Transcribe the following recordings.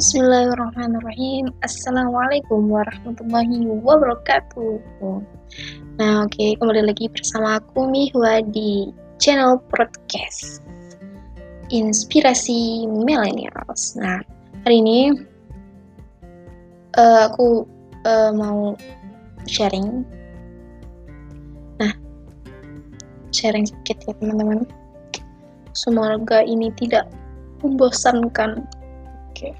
Bismillahirrahmanirrahim. Assalamualaikum warahmatullahi wabarakatuh. Nah, oke, okay, kembali lagi bersama aku Mihwa di channel podcast Inspirasi Millennials. Nah, hari ini uh, aku uh, mau sharing. Nah, sharing sedikit ya teman-teman. Semoga ini tidak membosankan. Oke. Okay.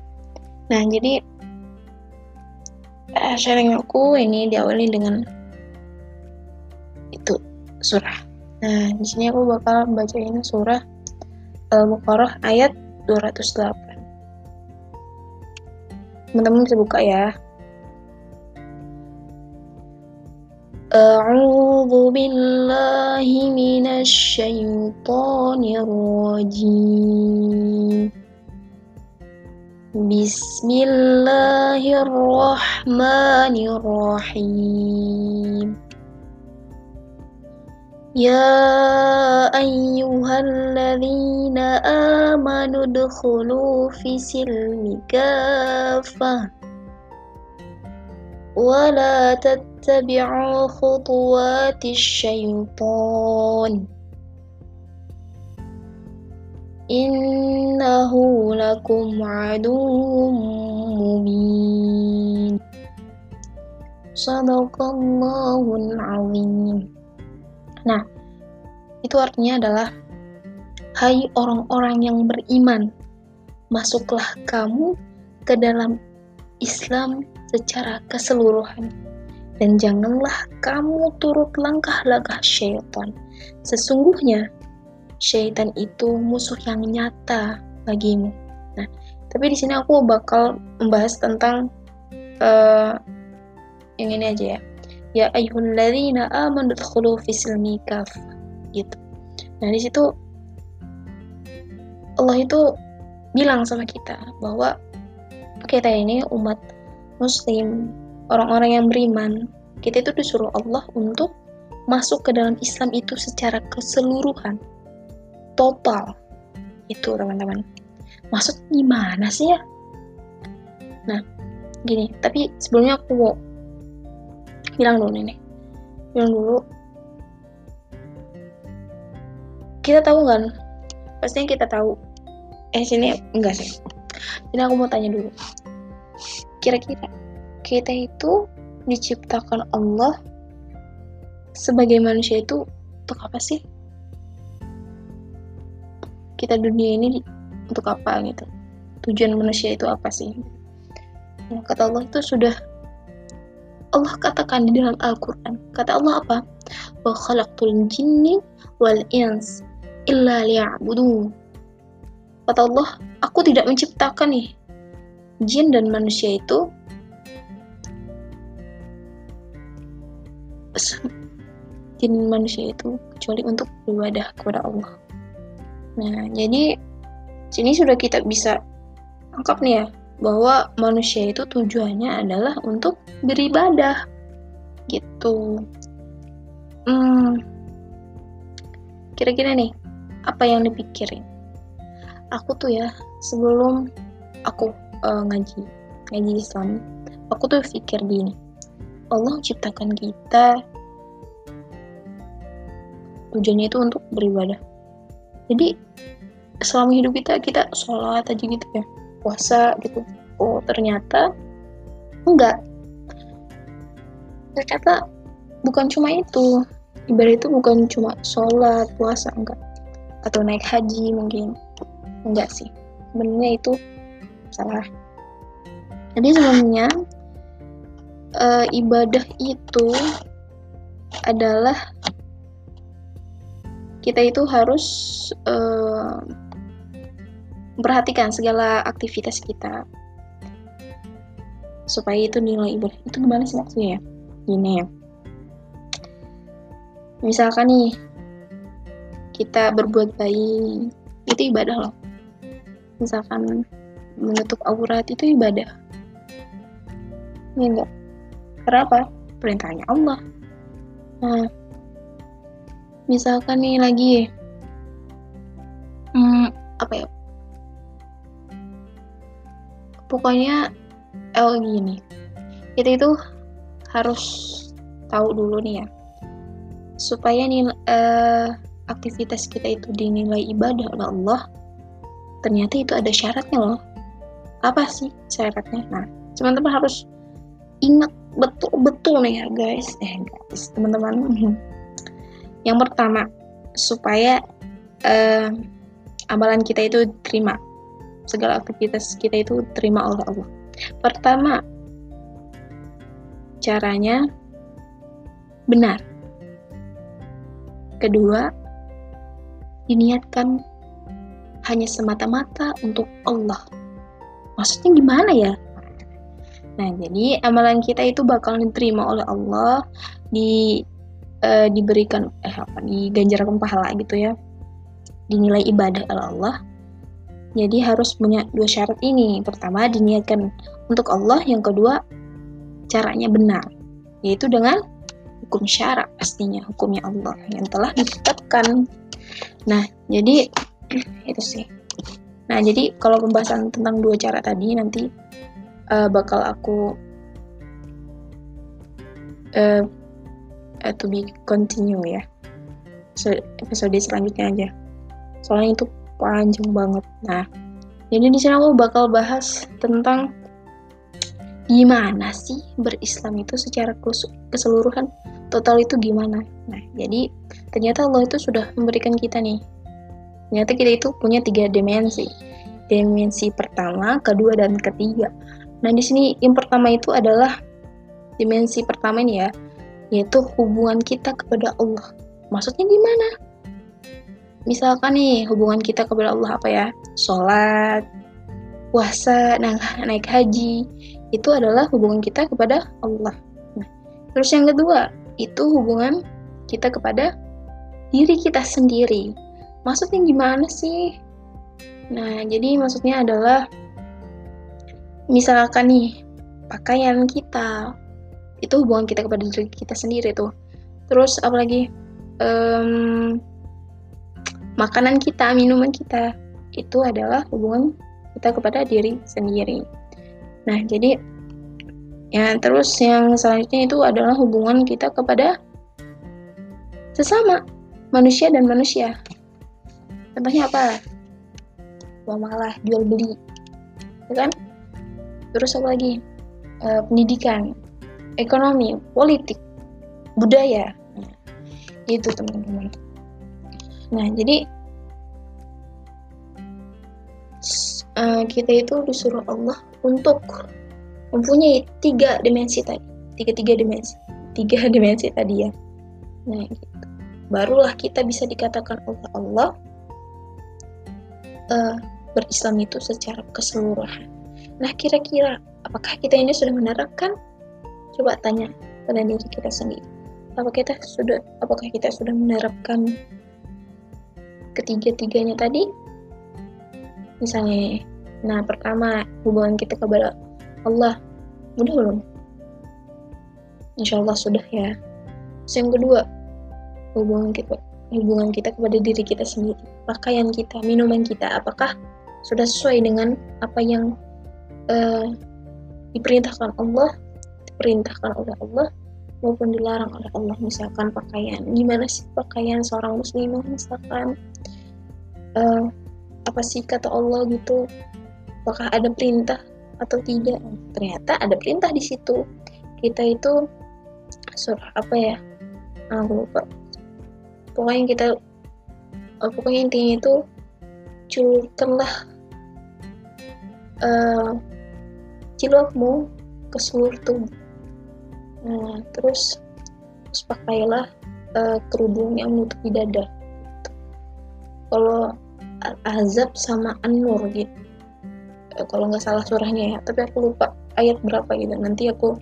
Nah, jadi uh, sharing aku ini diawali dengan itu surah. Nah, di sini aku bakal bacain surah Al-Baqarah ayat 208. Teman-teman bisa buka ya. أعوذ بالله من الشيطان الرجيم بسم الله الرحمن الرحيم يا أيها الذين آمنوا ادخلوا في سلم كافة ولا تتبعوا خطوات الشيطان innahu lakum aduwwum mubin sadaqallahul azim nah itu artinya adalah hai orang-orang yang beriman masuklah kamu ke dalam Islam secara keseluruhan dan janganlah kamu turut langkah-langkah syaitan. Sesungguhnya syaitan itu musuh yang nyata bagimu. Nah, tapi di sini aku bakal membahas tentang uh, yang ini aja ya. Ya ayyuhalladzina amanu dkhulu fi silmi gitu. Nah, di situ Allah itu bilang sama kita bahwa kita ini umat muslim, orang-orang yang beriman, kita itu disuruh Allah untuk masuk ke dalam Islam itu secara keseluruhan total. Itu teman-teman. Maksud gimana sih ya? Nah gini tapi sebelumnya aku mau bilang dulu nih bilang dulu. Kita tahu kan? Pastinya kita tahu. Eh sini enggak sih. Ini aku mau tanya dulu. Kira-kira kita itu diciptakan Allah sebagai manusia itu untuk apa sih kita dunia ini untuk apa gitu. Tujuan manusia itu apa sih? Nah, kata Allah itu sudah Allah katakan di dalam Al-Quran. Kata Allah apa? Wa khalaqtul jinni wal ins illa liya'budun kata Allah aku tidak menciptakan nih jin dan manusia itu. Jin manusia itu kecuali untuk beribadah kepada Allah Nah, jadi sini sudah kita bisa angkap nih ya bahwa manusia itu tujuannya adalah untuk beribadah gitu. Hmm, kira-kira nih apa yang dipikirin? Aku tuh ya sebelum aku uh, ngaji ngaji Islam, aku tuh pikir gini, Allah ciptakan kita tujuannya itu untuk beribadah jadi selama hidup kita kita sholat aja gitu ya. Puasa gitu. Oh ternyata enggak. Ternyata bukan cuma itu. Ibadah itu bukan cuma sholat puasa enggak. Atau naik haji mungkin. Enggak sih. Sebenarnya itu salah. Jadi sebenarnya e, ibadah itu adalah kita itu harus uh, memperhatikan segala aktivitas kita. Supaya itu nilai ibadah itu gimana sih maksudnya ya? Gini ya. Misalkan nih kita berbuat baik itu ibadah loh. Misalkan menutup aurat itu ibadah. Ini enggak kenapa perintahnya Allah. Nah misalkan nih lagi. Hmm, apa ya? Pokoknya el gini. Kita itu harus tahu dulu nih ya. Supaya nih uh, aktivitas kita itu dinilai ibadah oleh Allah ternyata itu ada syaratnya loh. Apa sih syaratnya? Nah teman-teman harus ingat betul-betul nih ya guys. Eh guys teman-teman yang pertama supaya uh, amalan kita itu terima. Segala aktivitas kita itu terima oleh Allah. Pertama caranya benar. Kedua diniatkan hanya semata-mata untuk Allah. Maksudnya gimana ya? Nah, jadi amalan kita itu bakal diterima oleh Allah, di uh, diberikan eh apa diganjarkan pahala gitu ya. Dinilai ibadah oleh Allah. Jadi harus punya dua syarat ini. Pertama diniatkan untuk Allah, yang kedua caranya benar, yaitu dengan hukum syarat pastinya hukumnya Allah yang telah ditetapkan. Nah, jadi itu sih. Nah, jadi kalau pembahasan tentang dua cara tadi nanti uh, bakal aku uh, uh, to be continue ya. So, episode selanjutnya aja. Soalnya itu panjang banget. Nah jadi di sini aku bakal bahas tentang gimana sih berislam itu secara keseluruhan? Total itu gimana? Nah jadi ternyata Allah itu sudah memberikan kita nih. Ternyata kita itu punya tiga dimensi. Dimensi pertama kedua dan ketiga. Nah, di sini yang pertama itu adalah dimensi pertama ini ya, yaitu hubungan kita kepada Allah. Maksudnya gimana? Misalkan nih hubungan kita kepada Allah apa ya? Sholat, puasa, nah, naik haji, itu adalah hubungan kita kepada Allah. Nah, terus yang kedua, itu hubungan kita kepada diri kita sendiri. Maksudnya gimana sih? Nah, jadi maksudnya adalah misalkan nih pakaian kita itu hubungan kita kepada diri kita sendiri tuh. Terus apalagi um, makanan kita minuman kita itu adalah hubungan kita kepada diri sendiri. Nah jadi ya terus yang selanjutnya itu adalah hubungan kita kepada sesama manusia dan manusia. Contohnya apa? Malah jual beli ya kan? Terus apa lagi? Uh, pendidikan ekonomi politik budaya. Nah, itu teman-teman. Nah jadi uh, kita itu disuruh Allah untuk mempunyai tiga dimensi tadi. Tiga tiga dimensi. Tiga dimensi tadi ya. Nah gitu. barulah kita bisa dikatakan oleh Allah uh, berislam itu secara keseluruhan. Nah, kira-kira apakah kita ini sudah menerapkan? Coba tanya pada diri kita sendiri. Apakah kita sudah apakah kita sudah menerapkan ketiga-tiganya tadi? Misalnya, nah pertama hubungan kita kepada Allah, udah belum? Insya Allah sudah ya. Terus yang kedua, hubungan kita hubungan kita kepada diri kita sendiri, pakaian kita, minuman kita, apakah sudah sesuai dengan apa yang uh, diperintahkan Allah diperintahkan oleh Allah maupun dilarang oleh Allah. Misalkan pakaian. Gimana sih pakaian seorang muslimah misalkan uh, apa sih kata Allah gitu? Apakah ada perintah atau tidak? Ternyata ada perintah di situ. Kita itu surah apa ya? Ah, aku lupa. Pokoknya kita oh, pokoknya intinya itu culurkanlah uh, cilokmu ke seluruh tubuh. Nah, terus, terus pakailah uh, kerudung yang menutupi dada. Kalau azab sama An-Nur gitu. Uh, kalau nggak salah surahnya ya, tapi aku lupa ayat berapa gitu. Nanti aku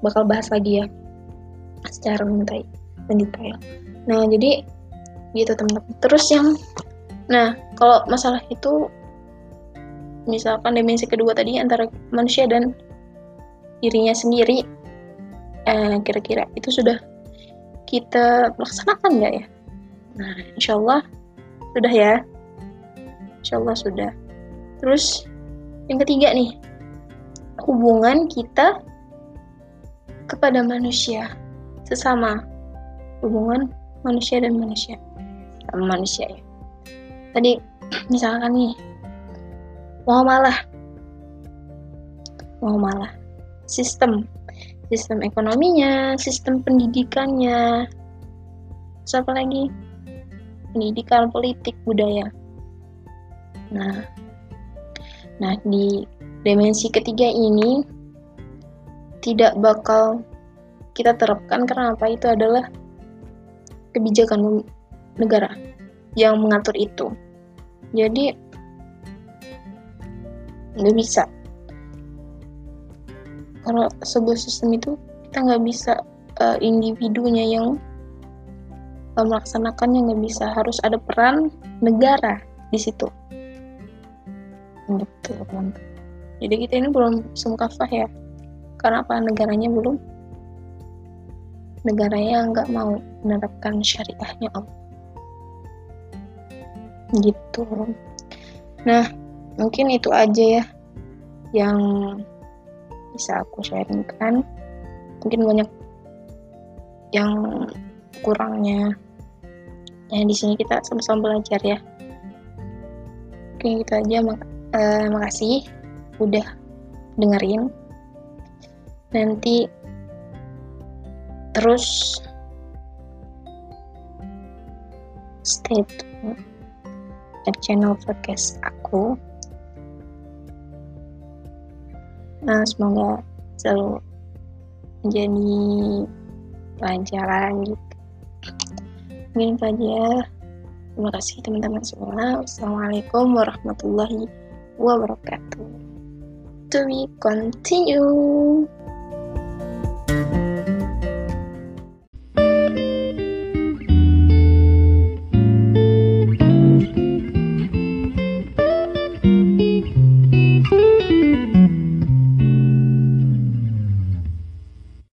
bakal bahas lagi ya secara mendetail. mendetail. Nah, jadi gitu teman-teman. Terus yang nah, kalau masalah itu misalkan dimensi kedua tadi antara manusia dan dirinya sendiri eh, kira-kira itu sudah kita laksanakan nggak ya? Nah insya Allah sudah ya. Insya Allah sudah. Terus yang ketiga nih hubungan kita kepada manusia sesama. Hubungan manusia dan manusia. Sama manusia ya. Tadi misalkan nih mau malah mau malah sistem sistem ekonominya sistem pendidikannya. Siapa lagi? Pendidikan politik budaya. Nah nah di dimensi ketiga ini tidak bakal kita terapkan karena apa? Itu adalah kebijakan negara yang mengatur itu. Jadi nggak bisa kalau sebuah sistem itu kita nggak bisa uh, individunya yang uh, melaksanakannya nggak bisa. Harus ada peran negara di situ. Gitu jadi kita ini belum sungkafah ya. Karena apa? Negaranya belum. Negaranya nggak mau menerapkan syariahnya Allah gitu. Nah mungkin itu aja ya yang bisa aku sharingkan mungkin banyak yang kurangnya. Ya di sini kita sama-sama belajar ya. Oke gitu aja. Mak uh, makasih udah dengerin. Nanti terus stay tune di channel podcast aku nah semoga selalu menjadi pelajaran gitu. Mungkin itu aja terima kasih teman-teman semua. Wassalamualaikum warahmatullahi wabarakatuh. To be continue